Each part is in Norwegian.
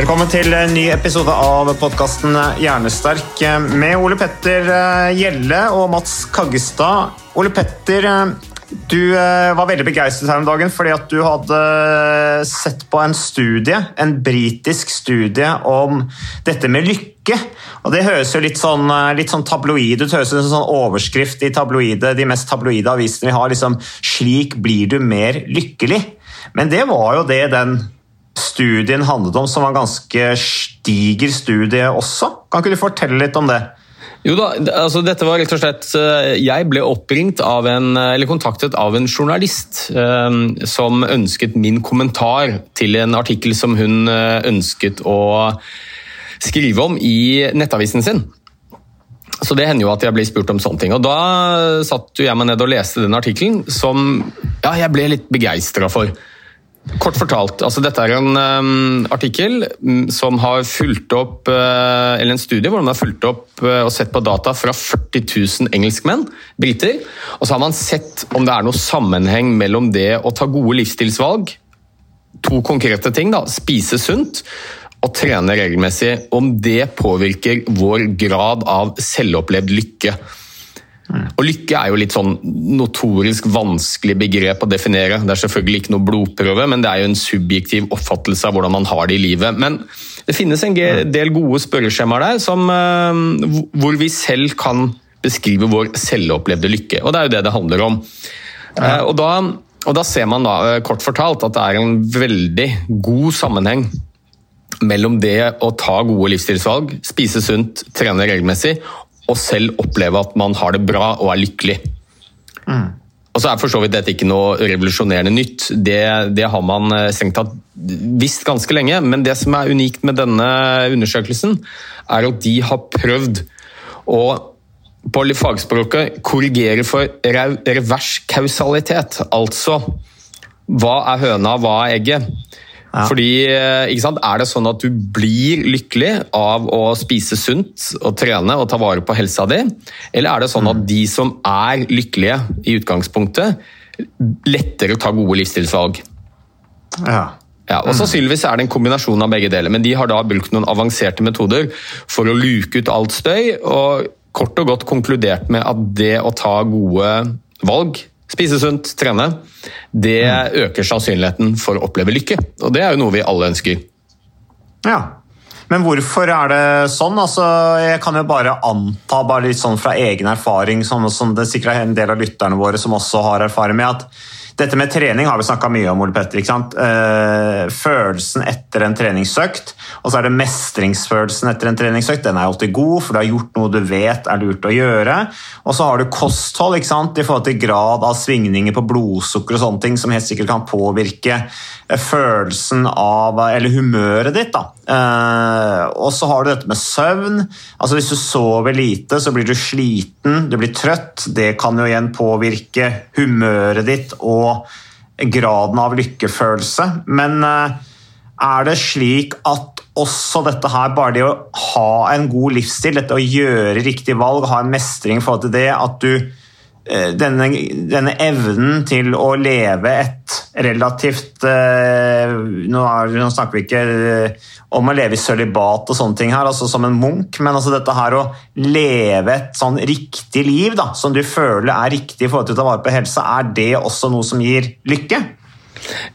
Velkommen til en ny episode av podkasten Hjernesterk med Ole Petter eh, Gjelle og Mats Kaggestad. Ole Petter, eh, du eh, var veldig begeistret her om dagen fordi at du hadde sett på en studie, en britisk studie om dette med lykke. Og Det høres jo litt sånn, litt sånn tabloid ut, høres ut som en sånn overskrift i tabloide, de mest tabloide avisene vi har. liksom 'Slik blir du mer lykkelig'. Men det var jo det den studien handlet om, som var en ganske stiger studie også. Kan ikke du fortelle litt om det? Jo da, altså dette var rett og slett eh, Jeg ble oppringt av en, eller kontaktet av en journalist eh, som ønsket min kommentar til en artikkel som hun eh, ønsket å skrive om i nettavisen sin. Så det hender jo at jeg blir spurt om sånne ting. Og da satt jeg meg ned og leste den artikkelen som ja, jeg ble litt begeistra for. Kort fortalt, altså dette er en um, artikkel mm, som har fulgt opp uh, Eller en studie hvor man har fulgt opp uh, og sett på data fra 40 000 engelskmenn, briter. Og så har man sett om det er noe sammenheng mellom det å ta gode livsstilsvalg, to konkrete ting, da, spise sunt og trene regelmessig, om det påvirker vår grad av selvopplevd lykke. Og lykke er jo litt sånn notorisk vanskelig begrep å definere. Det er selvfølgelig ikke noe blodprøve, men det er jo en subjektiv oppfattelse av hvordan man har det i livet. Men det finnes en del gode spørreskjemaer der som, eh, hvor vi selv kan beskrive vår selvopplevde lykke. Og det er jo det det handler om. Eh, Og da, og da ser man da, eh, kort fortalt at det er en veldig god sammenheng mellom det å ta gode livsstilsvalg, spise sunt, trene regelmessig, og selv oppleve at man har det bra og er lykkelig. Og så er for så vidt dette ikke noe revolusjonerende nytt. Det, det har man eh, strengt tatt visst ganske lenge, men det som er unikt med denne undersøkelsen, er at de har prøvd å på fagspråket korrigere for re- revers kausalitet. Altså hva er høna, hva er egget? Fordi, eh, ikke sant, Er det sånn at du blir lykkelig av å spise sunt og trene og ta vare på helsa di, eller er det sånn at de som er lykkelige i utgangspunktet, lettere tar gode livsstilsvalg? Ja. Ja, og Sannsynligvis er det en kombinasjon av begge deler, men de har da brukt noen avanserte metoder for å luke ut alt støy, og kort og godt konkludert med at det å ta gode valg, spise sunt, trene, det øker sannsynligheten for å oppleve lykke. Og det er jo noe vi alle ønsker. ja. Men hvorfor er det sånn? Altså, jeg kan jo bare anta, bare litt sånn fra egen erfaring, sånn som det sikkert er en del av lytterne våre som også har erfaring med, at dette med trening har vi snakka mye om, Ole Petter. ikke sant? Eh, følelsen etter en treningsøkt, og så er det mestringsfølelsen etter en treningsøkt. Den er alltid god, for du har gjort noe du vet er lurt å gjøre. Og så har du kosthold ikke sant? i forhold til grad av svingninger på blodsukker og sånne ting, som helt sikkert kan påvirke eh, følelsen av Eller humøret ditt. da. Eh, og så har du dette med søvn. altså Hvis du sover lite, så blir du sliten, du blir trøtt. Det kan jo igjen påvirke humøret ditt og graden av lykkefølelse. Men eh, er det slik at også dette her, bare det å ha en god livsstil, dette å gjøre riktig valg, ha en mestring i forhold til det, at du denne, denne evnen til å leve et relativt eh, nå, er, nå snakker vi ikke eh, om å leve i sølibat og sånne ting her, altså som en munk, men altså dette her å leve et sånn riktig liv da, som du føler er riktig i forhold til å ta vare på helse, er det også noe som gir lykke?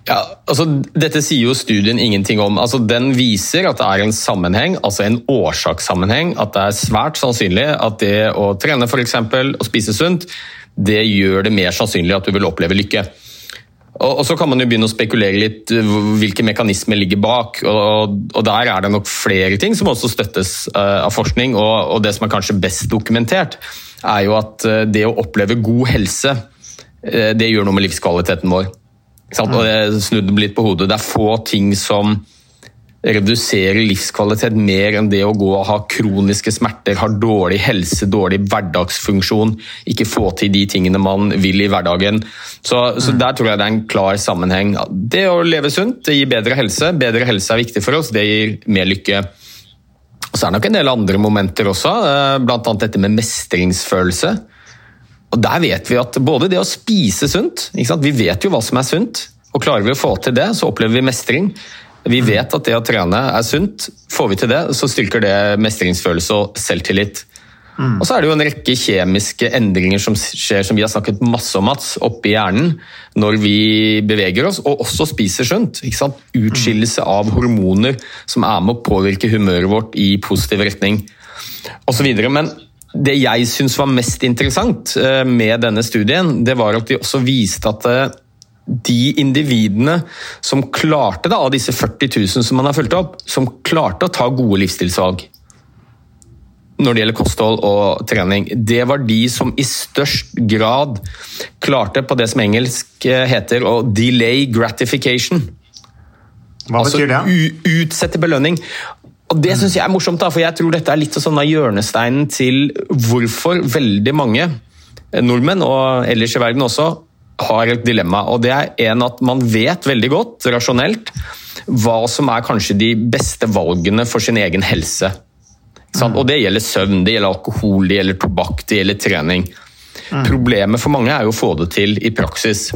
Ja, altså Dette sier jo studien ingenting om. Altså Den viser at det er en sammenheng, altså en årsakssammenheng. At det er svært sannsynlig at det å trene for eksempel, og spise sunt, det gjør det mer sannsynlig at du vil oppleve lykke. Og, Så kan man jo begynne å spekulere litt hvilke mekanismer ligger bak. og, Der er det nok flere ting som også støttes uh, av forskning. Og, Det som er kanskje best dokumentert, er jo at uh, det å oppleve god helse, det gjør noe med livskvaliteten vår. Og det snudde litt på hodet. Det er få ting som reduserer livskvalitet mer enn det å gå og ha kroniske smerter, ha dårlig helse, dårlig hverdagsfunksjon, ikke få til de tingene man vil i hverdagen. Så, så der tror jeg det er en klar sammenheng. Det å leve sunt det gir bedre helse. Bedre helse er viktig for oss, det gir mer lykke. Og Så er det nok en del andre momenter også, eh, bl.a. dette med mestringsfølelse. Og Der vet vi at både det å spise sunt Vi vet jo hva som er sunt, og klarer vi å få til det, så opplever vi mestring. Vi vet at det å trene er sunt. Får vi til det, så styrker det mestringsfølelse og selvtillit. Mm. Og så er det jo en rekke kjemiske endringer som skjer, som vi har snakket masse om, Mats, oppi hjernen når vi beveger oss, og også spiser sunt. Utskillelse av hormoner som er med å påvirke humøret vårt i positiv retning, osv. Men det jeg syns var mest interessant eh, med denne studien, det var at de også viste at eh, de individene som klarte, da, av disse 40 000 som man har fulgt opp, som klarte å ta gode livsstilsvalg når det gjelder kosthold og trening, det var de som i størst grad klarte på det som engelsk eh, heter å delay gratification. Hva betyr det? Altså utsette belønning. Og Det syns jeg er morsomt, da, for jeg tror dette er litt sånn av hjørnesteinen til hvorfor veldig mange nordmenn, og ellers i verden også, har et dilemma. Og Det er en at man vet veldig godt, rasjonelt, hva som er kanskje de beste valgene for sin egen helse. Og Det gjelder søvn, det gjelder alkohol, det gjelder tobakk, det gjelder trening. Mm. Problemet for mange er jo å få det til i praksis.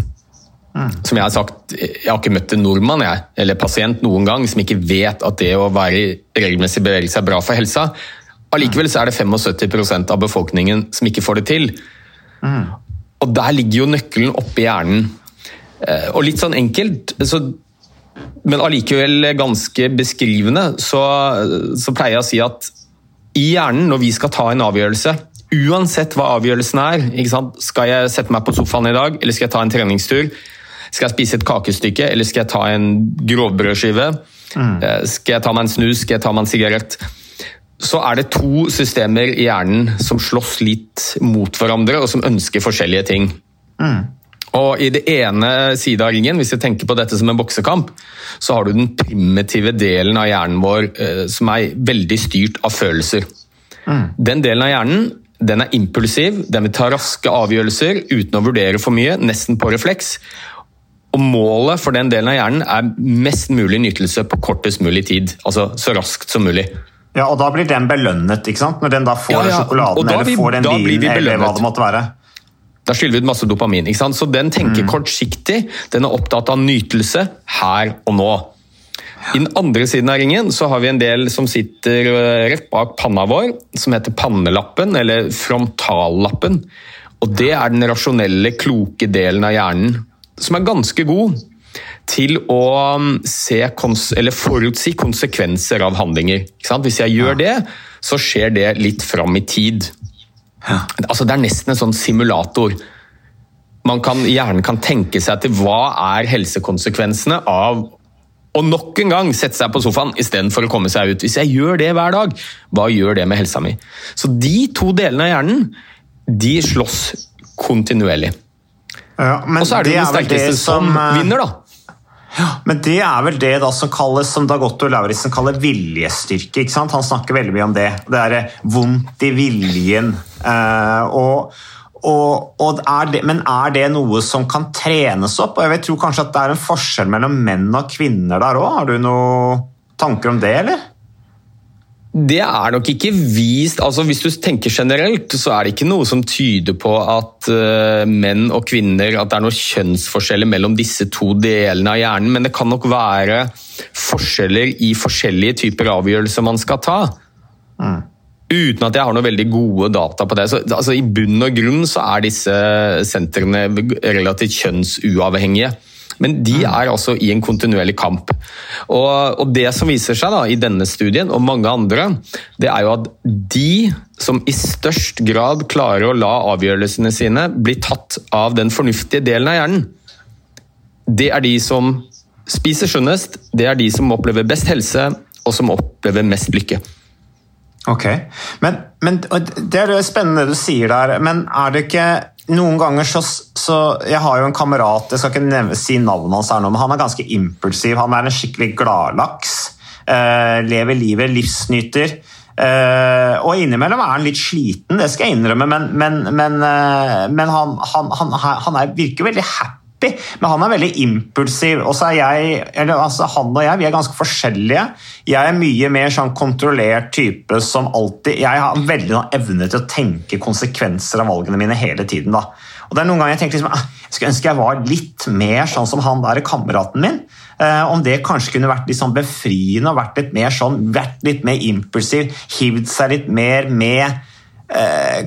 Som jeg har sagt, jeg har ikke møtt en nordmann jeg, eller pasient noen gang som ikke vet at det å være i regelmessig bevegelse er bra for helsa. Allikevel så er det 75% av befolkningen som ikke får det til. Mm. Og der ligger jo nøkkelen oppi hjernen. Eh, og litt sånn enkelt, så, men allikevel ganske beskrivende, så, så pleier jeg å si at i hjernen, når vi skal ta en avgjørelse Uansett hva avgjørelsen er, skal jeg sette meg på sofaen i dag, eller skal jeg ta en treningstur? Skal jeg spise et kakestykke, eller skal jeg ta en grovbrødskive? Mm. Eh, skal jeg ta meg en snus, skal jeg ta meg en sigarett? Så er det to systemer i hjernen som slåss litt mot hverandre, og som ønsker forskjellige ting. Mm. Og I det ene side av ringen, hvis jeg tenker på dette som en boksekamp, så har du den primitive delen av hjernen vår eh, som er veldig styrt av følelser. Mm. Den delen av hjernen den er impulsiv, den vil ta raske avgjørelser uten å vurdere for mye, nesten på refleks. Og Målet for den delen av hjernen er mest mulig nytelse på kortest mulig tid. Altså så raskt som mulig. Ja, og Da blir den belønnet, ikke sant? når den da får ja, ja. sjokoladen eller får den vinen eller hva det måtte være. Da skylder vi ut masse dopamin. ikke sant? Så den tenker mm. kortsiktig. Den er opptatt av nytelse her og nå. I den andre siden av ringen så har vi en del som sitter eh, rett bak panna vår, som heter pannelappen, eller frontallappen. Og Det er den rasjonelle, kloke delen av hjernen som er ganske god til å um, se, eller forutsi konsekvenser av handlinger. Hvis jeg gjør det, så skjer det litt fram i tid. Ja. Altså, det er nesten en sånn simulator. Man kan, hjernen kan tenke seg til hva er helsekonsekvensene av å nok en gang sette seg på sofaen istedenfor å komme seg ut. Hvis jeg gjør det hver dag, hva gjør det med helsa mi? Så de to delene av hjernen de slåss kontinuerlig. Ja, og så er det, det den sterkeste som, som eh, vinner, da. Men det er vel det da som kalles, som Dagotto Lauritzen kaller viljestyrke. ikke sant? Han snakker veldig mye om det. Det er vondt i viljen. Eh, og, og, og er det, men er det noe som kan trenes opp? Og jeg tror tro kanskje at det er en forskjell mellom menn og kvinner der òg. Har du noen tanker om det, eller? Det er nok ikke vist altså Hvis du tenker generelt, så er det ikke noe som tyder på at uh, menn og kvinner At det er noen kjønnsforskjeller mellom disse to delene av hjernen, men det kan nok være forskjeller i forskjellige typer avgjørelser man skal ta. Mm. Uten at jeg har noen veldig gode data på det. Så, altså, I bunn og grunn så er disse sentrene relativt kjønnsuavhengige. Men de mm. er altså i en kontinuerlig kamp. Og, og, Det som viser seg da, i denne studien og mange andre, det er jo at de som i størst grad klarer å la avgjørelsene sine bli tatt av den fornuftige delen av hjernen, det er de som spiser sunnest, det er de som opplever best helse og som opplever mest lykke. Ok, men, men, Det er spennende det du sier der, men er det ikke noen ganger så, så, Jeg har jo en kamerat, jeg skal ikke nevne, si navnet hans her nå, men han er ganske impulsiv. Han er en skikkelig gladlaks. Uh, lever livet, livsnyter. Uh, og innimellom er han litt sliten, det skal jeg innrømme, men, men, men, uh, men han, han, han, han er, virker veldig happy happy, men han er veldig impulsiv. Og så er jeg, eller altså Han og jeg vi er ganske forskjellige. Jeg er mye mer sånn kontrollert type som alltid Jeg har veldig noen evne til å tenke konsekvenser av valgene mine hele tiden. da. Og det er noen ganger Jeg tenker liksom, ah, jeg skulle ønske jeg var litt mer sånn som han der kameraten min. Eh, om det kanskje kunne vært litt sånn befriende og vært litt mer sånn, vært litt mer impulsiv, hivd seg litt mer med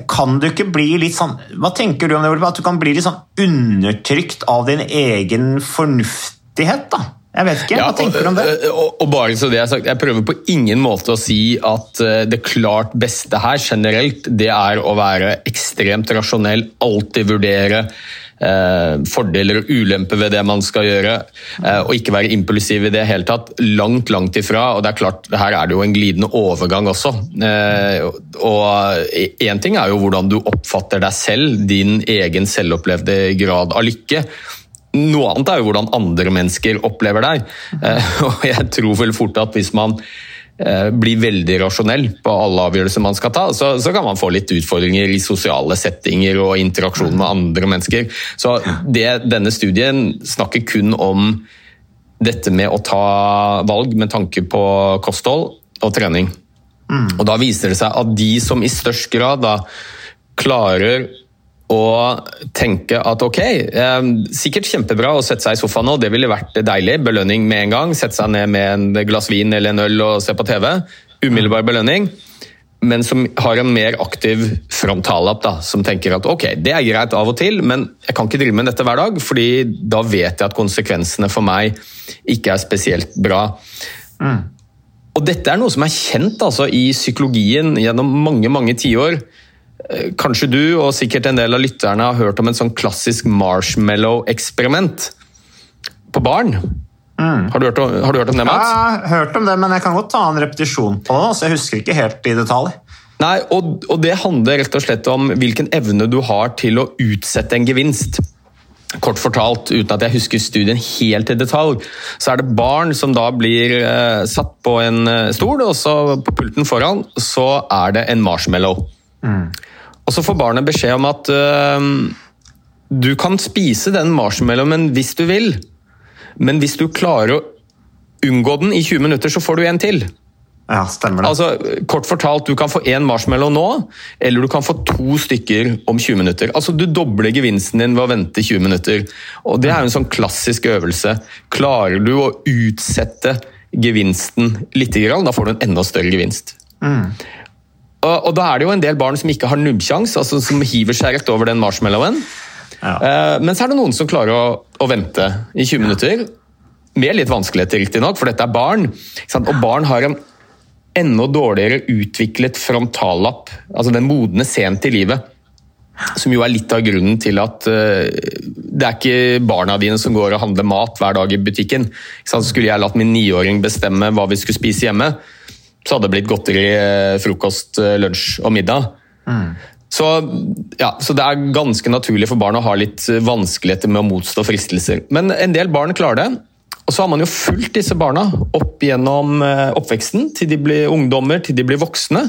kan du ikke bli litt sånn Hva tenker du om det, At du kan bli litt sånn undertrykt av din egen fornuftighet? da? Jeg vet ikke, Hva ja, tenker du om det? Og, og bare så det Jeg har sagt, jeg prøver på ingen måte å si at eh, det klart beste her generelt, det er å være ekstremt rasjonell, alltid vurdere eh, fordeler og ulemper ved det man skal gjøre, eh, og ikke være impulsiv i det hele tatt. Langt, langt ifra. og det er klart, Her er det jo en glidende overgang også. Eh, og Én ting er jo hvordan du oppfatter deg selv, din egen selvopplevde grad av lykke. Noe annet er jo hvordan andre mennesker opplever deg. Eh, og jeg tror vel fort at hvis man Eh, blir veldig rasjonell på alle avgjørelser man skal ta, så, så, kan man få litt utfordringer i sosiale settinger og interaksjon med andre mennesker. Så det, Denne studien snakker kun om dette med å ta valg med tanke på kosthold og trening. Mm. Og Da viser det seg at de som i størst grad da klarer og tenke at ok, eh, sikkert kjempebra å sette seg i sofaen nå, det ville vært deilig. Belønning med en gang. Sette seg ned med en glass vin eller en øl og se på TV. Umiddelbar belønning. Men som har en mer aktiv frontallapp, da, som tenker at ok, det er greit av og til, men jeg kan ikke drive med dette hver dag, fordi da vet jeg at konsekvensene for meg ikke er spesielt bra. Mm. Og dette er noe som er kjent altså, i psykologien gjennom mange mange tiår. Eh, kanskje du og sikkert en del av lytterne har hørt om en sånn klassisk marshmallow-eksperiment på barn. Mm. Har, du om, har, du hørt om, det, Mats? Ja, jeg har hørt om det, men jeg kan godt ta en repetisjon på det. så Jeg husker ikke helt i detalj. Nei, og, og Det handler rett og slett om hvilken evne du har til å utsette en gevinst. Kort fortalt, uten at jeg husker studien helt i detalj, så er det barn som da blir eh, satt på en eh, stol, og så på pulten foran så er det en marshmallow. Mm. Og så får barnet beskjed om at uh, du kan spise den marshmallowen hvis du vil, men hvis du klarer å unngå den i 20 minutter, så får du en til. Ja, stemmer det. Altså, kort fortalt, Du kan få én marshmallow nå, eller du kan få to stykker om 20 minutter. Altså, Du dobler gevinsten din ved å vente 20 minutter. Og Det er jo en sånn klassisk øvelse. Klarer du å utsette gevinsten litt, da får du en enda større gevinst. Mm. Og, og, da er det jo en del barn som ikke har nubbsjans, altså som hiver seg rett over den marshmallowen. Ja. Uh, men så er det noen som klarer å, å vente i 20 minutter. Med litt vanskeligheter, riktignok, for dette er barn. Og barn har en enda dårligere utviklet frontallapp, altså den modne sent i livet. Som jo er litt av grunnen til at uh, det er ikke barna dine som går og handler mat hver dag i butikken. Så skulle jeg latt min niåring bestemme hva vi skulle spise hjemme, så hadde det blitt godteri, eh, frokost, eh, lunsj og middag. Mm. Så, ja, så, det er ganske naturlig for barn å ha litt vanskeligheter med å motstå fristelser. Men en del barn klarer det. Og så har man jo fulgt disse barna opp gjennom eh, oppveksten, til de blir ungdommer, til de blir voksne.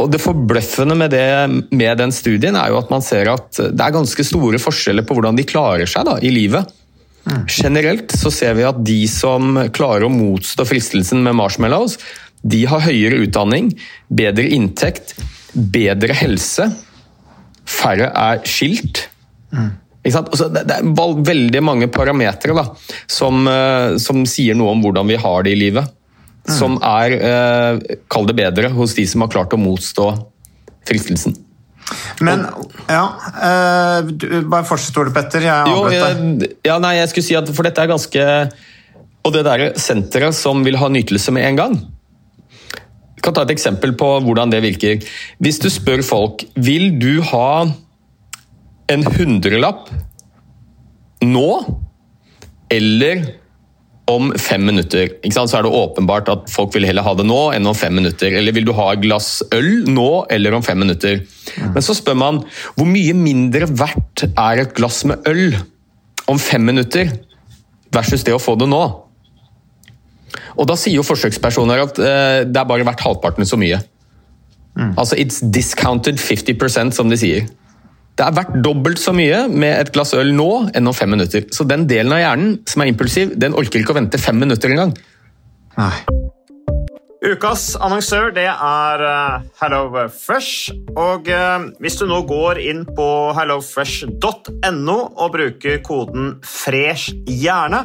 Og Det forbløffende med, det, med den studien er jo at man ser at det er ganske store forskjeller på hvordan de klarer seg da, i livet. Mm. Generelt så ser vi at de som klarer å motstå fristelsen med marshmallows, De har høyere utdanning, bedre inntekt, bedre helse. Færre er skilt. Altså, det, er veldig mange parametere da, som, eh, som sier noe om hvordan vi har det i livet. Som er, eh, kall det bedre, hos de som har klart å motstå fristelsen. Men ja eh, du, Bare fortsett, Ole Petter. Jeg avbrøt deg. ja, nei, jeg skulle si at for dette er ganske Og det der senteret som vil ha nytelse med en gang. Jeg kan ta et eksempel på hvordan det virker. Hvis du spør folk vil du ha en hundrelapp nå eller om fem minutter, så er det åpenbart at folk vil heller ha det nå enn om fem minutter. Eller vil du ha et glass øl nå eller om fem minutter? Men så spør man hvor mye mindre verdt er et glass med øl om fem minutter versus det å få det nå? Og da sier jo forsøkspersoner at eh, det er bare verdt halvparten så mye. Altså it's discounted 50% som de sier. Det er verdt dobbelt så mye med et glass øl nå enn om fem minutter. Så den delen av hjernen som er impulsiv, den orker ikke å vente fem minutter engang. Nei. Ukas annonsør det er eh, HelloFresh. Og eh, hvis du nå går inn på hellofresh.no og bruker koden 'fresh hjerne',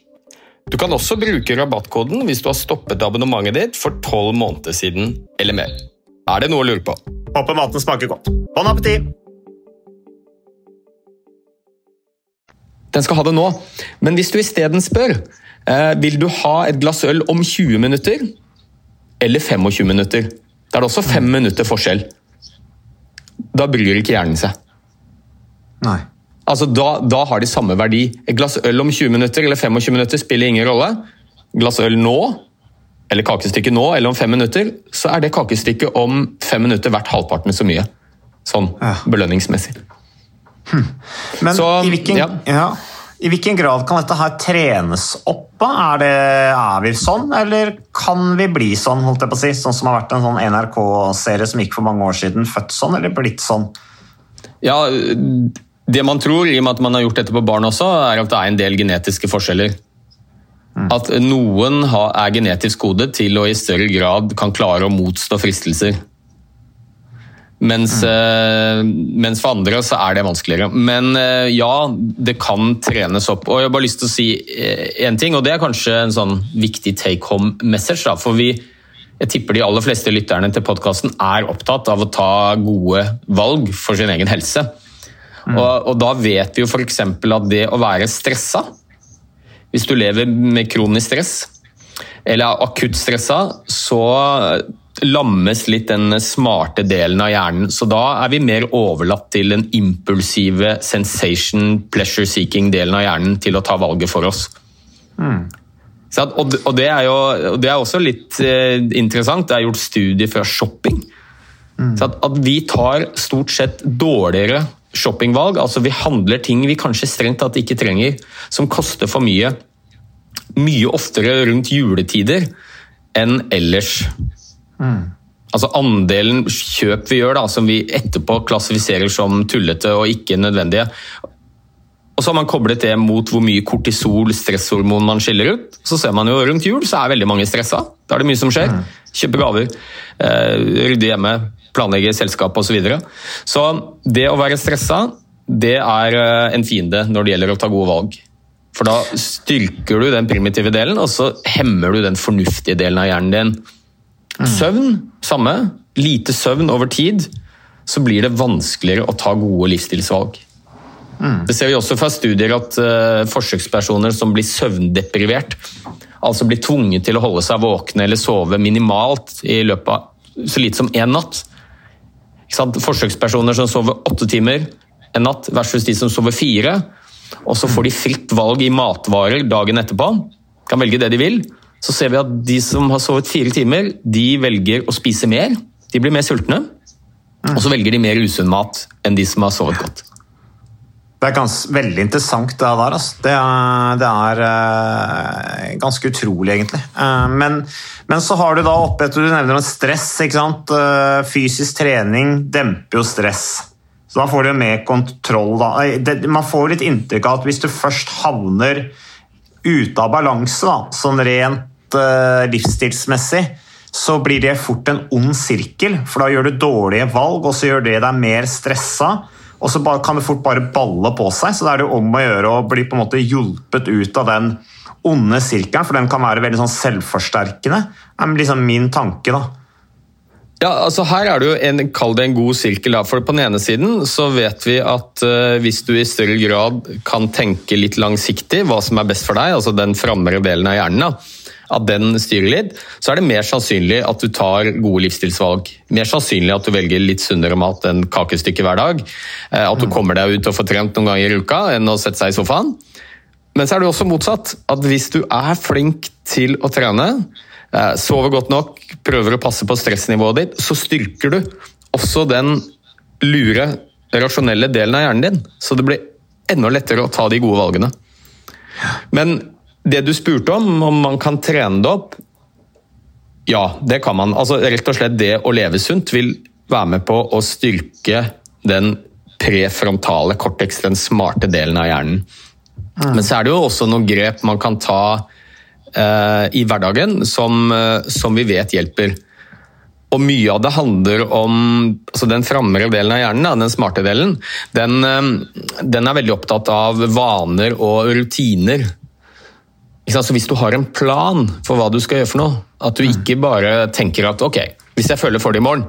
Du kan også bruke rabattkoden hvis du har stoppet abonnementet ditt for tolv måneder siden eller mer. Er det noe å lure på? Håper maten smaker godt. Bon appétit! Den skal ha det nå, men hvis du isteden spør eh, vil du ha et glass øl om 20 minutter eller 25 minutter, da er det også fem minutter forskjell. Da bryr ikke hjernen seg. Nei. Altså, da, da har de samme verdi. Et glass øl om 20 minutter eller 25 minutter spiller ingen rolle. Glass øl nå, eller kakestykke nå, eller om fem minutter, så er det kakestykket om fem minutter verdt halvparten så mye. Sånn Ja. belønningsmessig. Men Så, i, hvilken, ja. ja. i hvilken grad kan dette her trenes opp? Er, det, er vi sånn, eller kan vi bli sånn? holdt jeg på å si? Sånn som har vært en sånn NRK-serie som gikk for mange år siden. Født sånn, eller blitt sånn? Ja, Det man tror, i og med at man har gjort dette på barn også, er at det er en del genetiske forskjeller. At noen er genetisk kodet til å i større grad kan klare å motstå fristelser. Mens, mm. mens for andre så er det vanskeligere. Men eh, ja, det kan trenes opp. Og jeg har bare lyst til å si én ting, og det er kanskje en sånn viktig take home message. Da, for vi, jeg tipper de aller fleste lytterne til podkasten er opptatt av å ta gode valg for sin egen helse. Og, og da vet vi jo f.eks. at det å være stressa, hvis du lever med kronisk stress eller er akutt stressa, så lammes litt den smarte delen av hjernen. Så da er vi mer overlatt til den impulsive sensation, pleasure seeking-delen av hjernen til å ta valget for oss. Så at, og, det er jo det er også litt eh, interessant. Det er gjort studier fra shopping. Så at, at vi tar stort sett dårligere shoppingvalg. Altså vi handler ting vi kanskje strengt tatt ikke trenger, som koster for mye. Mye oftere rundt juletider enn ellers. Altså Andelen kjøp vi gjør, da, som vi etterpå klassifiserer som tullete og ikke nødvendige. Og så har man koblet det mot hvor mye kortisol, stresshormon, man skiller ut. Så ser man jo rundt jul så er veldig mange stressa. Da er det mye som skjer. Kjøpe gaver, rydder rydde hjemme, planlegge selskap osv. Så, videre. så det å være stressa, det er eh, en fiende når det gjelder å ta gode valg. For da styrker du den primitive delen, og så hemmer du den fornuftige delen av hjernen din. Søvn, samme. Lite søvn over tid, så blir det vanskeligere å ta gode livsstilsvalg. Det ser vi også fra studier at eh, forsøkspersoner som blir søvndeprivert, altså blir tvunget til å holde seg våkne eller sove minimalt i løpet av så lite som én natt. Forsøkspersoner som sover åtte timer en natt versus de som sover fire, og så får de fritt valg i matvarer dagen etterpå, kan velge det de vil, så ser vi at de som har sovet fire timer, de velger å spise mer, de blir mer sultne, og så velger de mer usunn mat enn de som har sovet godt. Det er gans, veldig interessant det der. Altså. Det er, det er uh, ganske utrolig, egentlig. Uh, men, men så har du da oppe etter du nevner om stress. ikke sant? Uh, fysisk trening demper jo stress. Så da får du mer kontroll. Da. Det, man får litt inntrykk av at hvis du først havner ute av balanse, da, sånn rent livsstilsmessig, så blir det fort en ond sirkel. For da gjør du dårlige valg, og så gjør det deg mer stressa. Og så kan det fort bare balle på seg. Så da er det jo om å gjøre å bli på en måte hjulpet ut av den onde sirkelen, for den kan være veldig sånn selvforsterkende. Det er liksom min tanke, da. Ja, altså Her er det jo en, kall det en god sirkel. for På den ene siden så vet vi at eh, hvis du i større grad kan tenke litt langsiktig hva som er best for deg, altså den frammere delen av hjernen, da, at den styrer litt, så er det mer sannsynlig at du tar gode livsstilsvalg. Mer sannsynlig at du velger litt sunnere mat enn kakestykke hver dag. eh, At du kommer deg ut og får trent noen ganger i uka enn å sette seg i sofaen. Men så er det også motsatt. At hvis du er flink til å trene, eh, sover godt nok, prøver å passe på stressnivået ditt, så styrker du også den lure, rasjonelle delen av hjernen din. Så det blir enda lettere å ta de gode valgene. Men det du spurte om, om man kan trene det opp Ja, det kan man. Altså Rett og slett det å leve sunt vil være med på å styrke den prefrontale cortex, den smarte delen av hjernen. Men så er det jo også noen grep man kan ta eh, i hverdagen som, eh, som vi vet hjelper. Og mye av det handler om altså Den framre delen av hjernen, den smarte delen, den, eh, den er veldig opptatt av vaner og rutiner. Så Hvis du har en plan for hva du skal gjøre for noe, at du ikke bare tenker at ok, hvis jeg føler for det i morgen,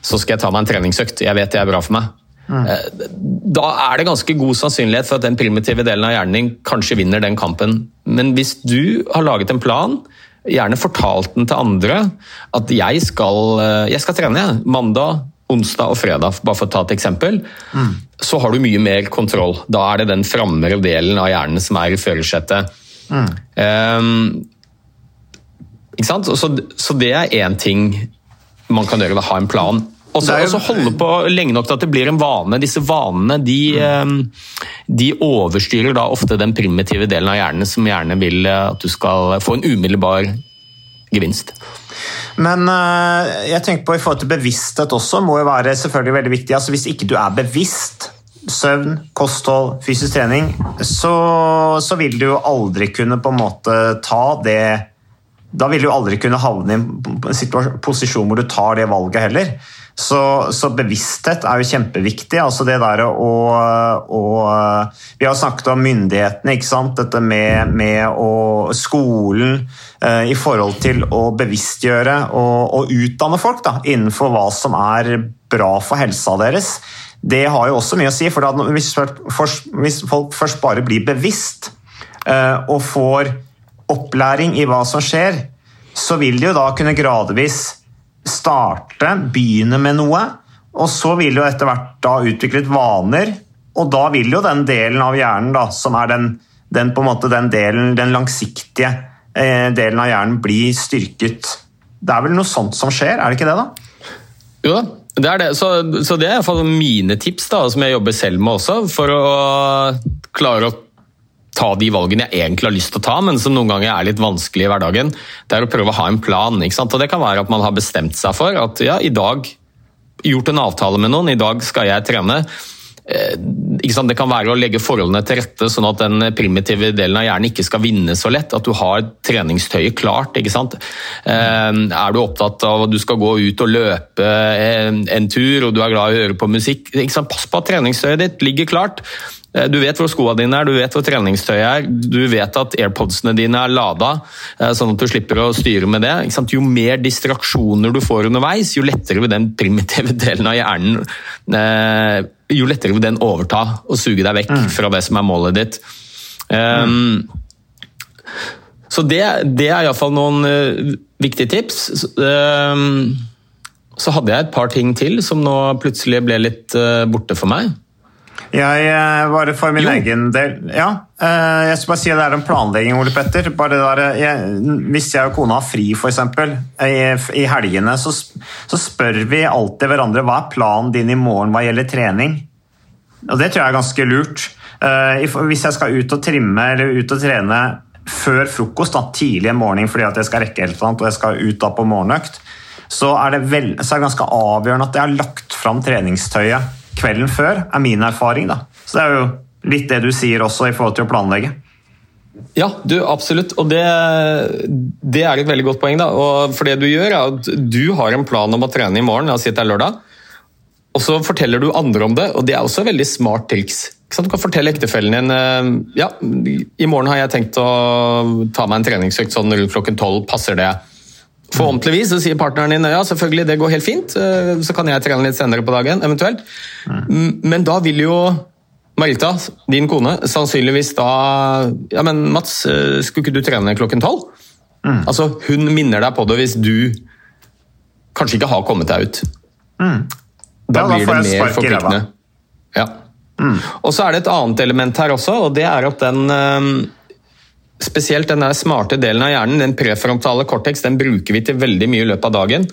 så skal jeg ta meg en treningsøkt, jeg vet det er bra for meg. Eh, Da er det ganske god sannsynlighet for at den primitive delen av hjernen din kanskje vinner den kampen. Men hvis du har laget en plan, gjerne fortalt den til andre, at jeg skal, eh, jeg skal trene mandag, onsdag og fredag, bare for å ta et eksempel, så har du mye mer kontroll. Da er det den frammere delen av hjernen som er i førersetet. Um, ikke sant? Så, så det er én ting man kan gjøre Da, ha en plan. Og så jo- holde på lenge nok til at det blir en vane. Disse vanene de, eh, de overstyrer da ofte den primitive delen av hjernen som gjerne vil eh, at du skal få en umiddelbar gevinst. Men øh, jeg tenker på i forhold til bevissthet også, må jo være selvfølgelig veldig viktig. Altså Hvis ikke du er bevisst, søvn, kosthold, fysisk trening, så, så vil du jo aldri kunne på en måte ta det Da vil du aldri kunne havne i en posisjon hvor du tar det valget heller. Så, så bevissthet er jo kjempeviktig. altså det der å, å Vi har snakket om myndighetene, ikke sant? dette med, med å, skolen eh, i forhold til å bevisstgjøre og, og utdanne folk da, innenfor hva som er bra for helsa deres. Det har jo også mye å si. for hvis folk først bare blir bevisst eh, og får opplæring i hva som skjer, så vil de jo da kunne gradvis starte, begynne med noe, og så vil jo etter hvert da utviklet vaner, og da vil jo den delen av hjernen da, som er den, den på en måte den delen, den langsiktige eh, delen av hjernen bli styrket. Det er vel noe sånt som skjer, er det ikke det da? Jo da, det er det. Så, så det er i hvert fall mine tips, da, som jeg jobber selv med også, for å klare å ta de valgene jeg egentlig har lyst til å ta, men som noen ganger er litt vanskelig i hverdagen. Det er å prøve å ha en plan. ikke sant? Og Det kan være at man har bestemt seg for at ja, i dag gjort en avtale med noen, i dag skal jeg trene. Eh? Det kan være å legge forholdene til rette sånn at den primitive delen av hjernen ikke skal vinne så lett. At du har treningstøyet klart. ikke sant? Eh, Er du opptatt av at du skal gå ut og løpe en, tur, og du er glad i å høre på musikk, pass på at treningstøyet ditt ligger klart. Eh, Du vet hvor skoene dine er, du vet hvor treningstøyet er, du vet at airpodsene dine er lada, sånn at du slipper å styre med det. Jo mer distraksjoner du får underveis, jo lettere vil den primitive delen av hjernen jo lettere vil den overta og suge deg vekk fra det som er målet ditt. Um, Så det, det er iallfall noen uh, viktige tips. Så, ehm, så hadde jeg et par ting til som nå plutselig ble litt uh, borte for meg. Jeg eh, bare for min Jo. egen del Ja, eh, jeg skal bare si det er en planlegging, Ole Petter. Bare der, jeg, hvis jeg og kona har fri, f.eks. I, i helgene, så, så spør vi alltid hverandre hva er planen din i morgen hva gjelder trening. Og det tror jeg er ganske lurt. Eh, Hvis jeg skal ut og trimme eller ut og trene før frokost, da, tidlig en morgen fordi jeg skal rekke helt annet og jeg skal ut da på morgenøkt, så er, det vel, så er det ganske avgjørende at jeg har lagt fram treningstøyet kvelden før, er min erfaring. da. Så det er jo litt det du sier også i forhold til å planlegge. Ja, du, absolutt. Og det, det er et veldig godt poeng. da. Og for det du gjør, er at du har en plan om å trene i morgen, la oss si det er lørdag. Og så forteller du andre om det, og det er også veldig smart triks. Du kan fortelle ektefellen din eh, ja, i morgen har jeg tenkt å ta meg en treningsøkt sånn rundt klokken tolv, passer det? Forhåpentligvis så sier partneren din ja, selvfølgelig, det går helt fint, eh, så kan jeg trene litt senere på dagen, eventuelt. Men da vil jo Marita, din kone, sannsynligvis da Ja, men Mats, eh, skulle ikke du trene klokken tolv? Altså, hun minner deg på det hvis du kanskje ikke har kommet deg ut. Da Ja, da blir det mer forpliktende. Ja. Og så er det et annet element her også, og det er at den eh, Spesielt den smarte delen av hjernen, den prefrontale cortex, den bruker vi til veldig mye i løpet av dagen.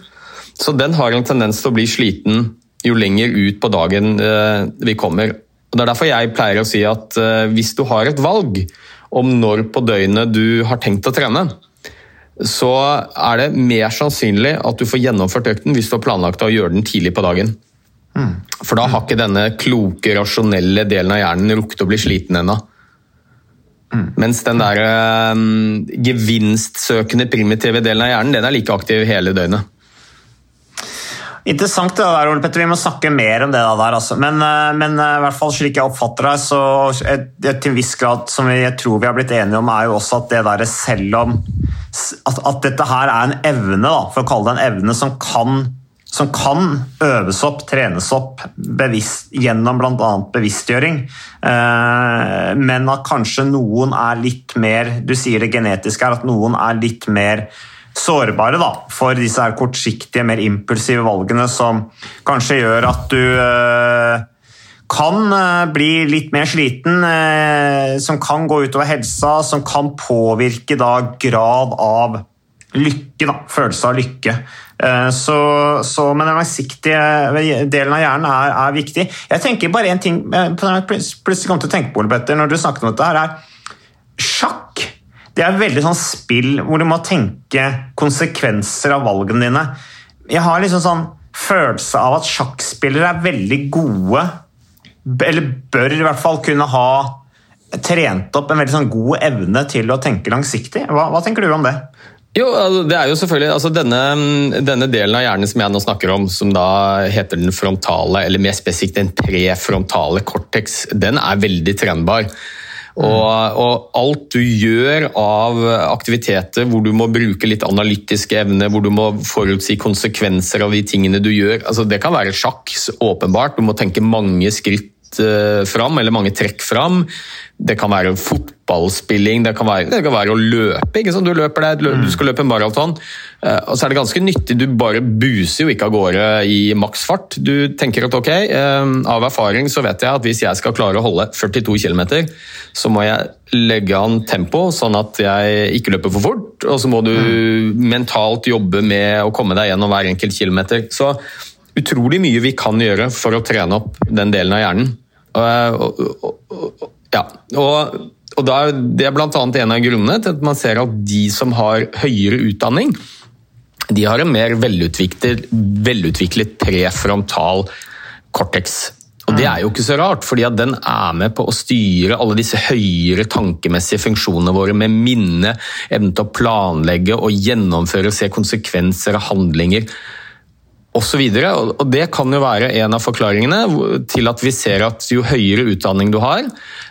Så den har en tendens til å bli sliten jo lenger ut på dagen eh, vi kommer. Og Det er derfor jeg pleier å si at eh, hvis du har et valg om når på døgnet du har tenkt å trene, så er det mer sannsynlig at du får gjennomført økten hvis du har planlagt å gjøre den tidlig på dagen. For da har ikke denne kloke, rasjonelle delen av hjernen rukket å bli sliten ennå. Mens den der um, gevinstsøkende primitive delen av hjernen den er like aktiv hele døgnet. Interessant det der, Ole Petter. Vi må snakke mer om det der. Altså. Men, eh, men eh, i hvert fall slik jeg oppfatter deg, så et, til en viss grad som jeg tror vi har blitt enige om, er jo også at det der selv om at, at dette her er en evne, da, for å kalle det en evne, som kan, som kan øves opp, trenes opp bevisst, gjennom bl.a. bevisstgjøring. Eh, men at kanskje noen er litt mer Du sier det genetiske her, at noen er litt mer sårbare da, for disse her kortsiktige, mer impulsive valgene som kanskje gjør at du eh, kan eh, bli litt mer sliten, som kan gå utover helsa, som kan påvirke da grad av lykke, da. Følelse av lykke. Eh, Så, så, men den langsiktige delen av hjernen er, er viktig. Jeg tenker bare en ting eh, plutselig kom til å tenke på, Ole Petter, når du snakket om dette, her, er sjakk. Det er veldig sånn spill hvor du må tenke konsekvenser av valgene dine. Jeg har liksom sånn følelse av at sjakkspillere er veldig gode, eller bør i hvert fall kunne ha trent opp en veldig sånn god evne til å tenke langsiktig. Hva, hva tenker du om det? Jo, altså, det er jo selvfølgelig, altså denne, denne delen av hjernen som jeg nå snakker om, som da heter den frontale, eller mer spesifikt den prefrontale cortex, den er veldig trenbar. Og, og, alt du gjør av aktiviteter hvor du må bruke litt analytiske evner, hvor du må forutsi konsekvenser av de tingene du gjør, altså det kan være sjakk, åpenbart. Du må tenke mange skritt fram, eller mange trekk fram. Det kan være fotballspilling, det kan være, det kan være å løpe. ikke sant? Du, løper deg, du skal løpe en maraton, eh, og så er det ganske nyttig. Du bare buser jo ikke av gårde i maksfart. Du tenker at ok, eh, av erfaring så vet jeg at hvis jeg skal klare å holde 42 km, så må jeg legge an tempo, sånn at jeg ikke løper for fort. Og så må du mentalt jobbe med å komme deg gjennom hver enkelt kilometer. Så utrolig mye vi kan gjøre for å trene opp den delen av hjernen. Og, og, og, ja, og, og da, Det er bl.a. en av grunnene til at man ser at de som har høyere utdanning, de har en mer velutviklet, velutviklet prefrontal cortex. Og Det er jo ikke så rart, fordi den er med på å styre alle disse høyere tankemessige funksjonene våre med minne, evnen til å planlegge og gjennomføre, og se konsekvenser av handlinger osv. Og det kan jo være en av forklaringene til at vi ser at jo høyere utdanning du har,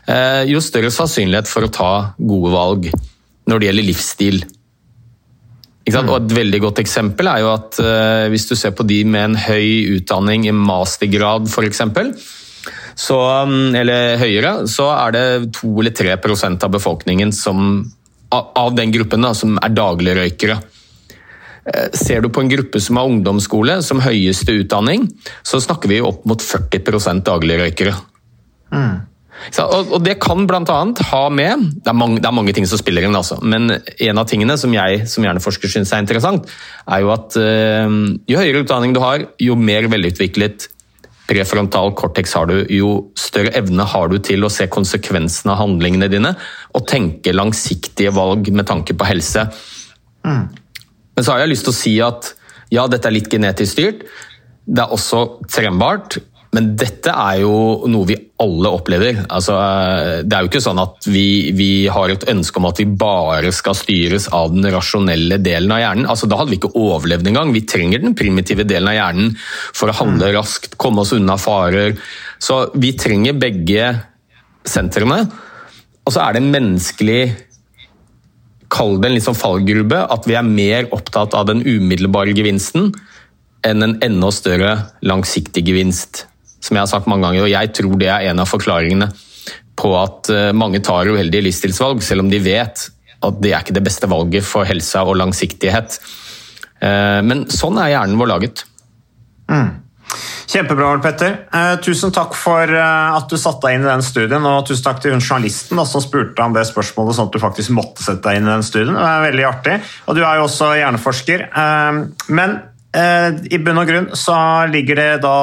eh, jo større sannsynlighet for å ta gode valg når det gjelder livsstil. Og Et veldig godt eksempel er jo at eh, hvis du ser på de med en høy utdanning i mastergrad f.eks., så, mm, eller høyere, så er det 2 eller 3% av befolkningen som, av den gruppen da, som er dagligrøykere. Eh, ser du på en gruppe som har ungdomsskole som høyeste utdanning, så snakker vi opp mot 40 dagligrøykere. Mm. Og, det kan bl.a. ha med det er, mange, det er, mange, ting som spiller inn, altså, men en av tingene som jeg som hjerneforsker syns er interessant, er jo at uh, jo høyere utdanning du har, jo mer velutviklet prefrontal cortex har du, jo større evne har du til å se konsekvensene av handlingene dine og tenke langsiktige valg med tanke på helse. Mm. Men så har jeg lyst til å si at ja, dette er litt genetisk styrt. Det er også trembart. Men dette er jo noe vi alle opplever. Altså, det er jo ikke sånn at vi, vi, har et ønske om at vi bare skal styres av den rasjonelle delen av hjernen. Altså, da hadde vi ikke overlevd engang. Vi trenger den primitive delen av hjernen for å handle raskt, komme oss unna farer. Så vi trenger begge sentrene. Og så er det en menneskelig kall det en liksom fallgrube, at vi er mer opptatt av den umiddelbare gevinsten enn en enda større langsiktig gevinst. Som jeg har sagt mange ganger, og jeg tror det er en av forklaringene på at eh, mange tar uheldige livsstilsvalg, selv om de vet at det er ikke det beste valget for helsa og langsiktighet. Eh, men sånn er hjernen vår laget. Mm. Kjempebra, Petter. Eh, tusen takk for eh, at du satte deg inn i den studien, og tusen takk til hun journalisten som spurte om det spørsmålet, sånn at du faktisk måtte sette deg inn i den studien. Det er veldig artig. Og du er jo også hjerneforsker. Eh, men eh, i bunn og grunn så ligger det da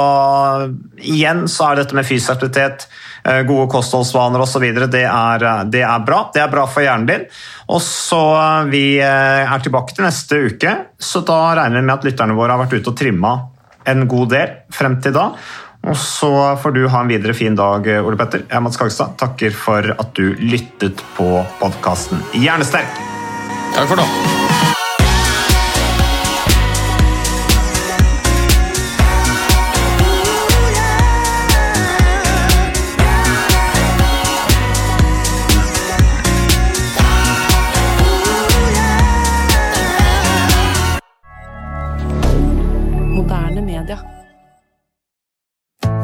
Igjen så er dette med fysisk aktivitet, eh, gode kostholdsvaner osv. Det, er, det er bra. Det er bra for hjernen din. Og så eh, Vi er tilbake til neste uke, så da regner vi med at lytterne våre har vært ute og trimma en god del frem til da. Og så får du ha en videre fin dag, Ole Petter. Jeg er Mats Kagstad. Takker for at du lyttet på podkasten Hjernesterk. Takk for nå.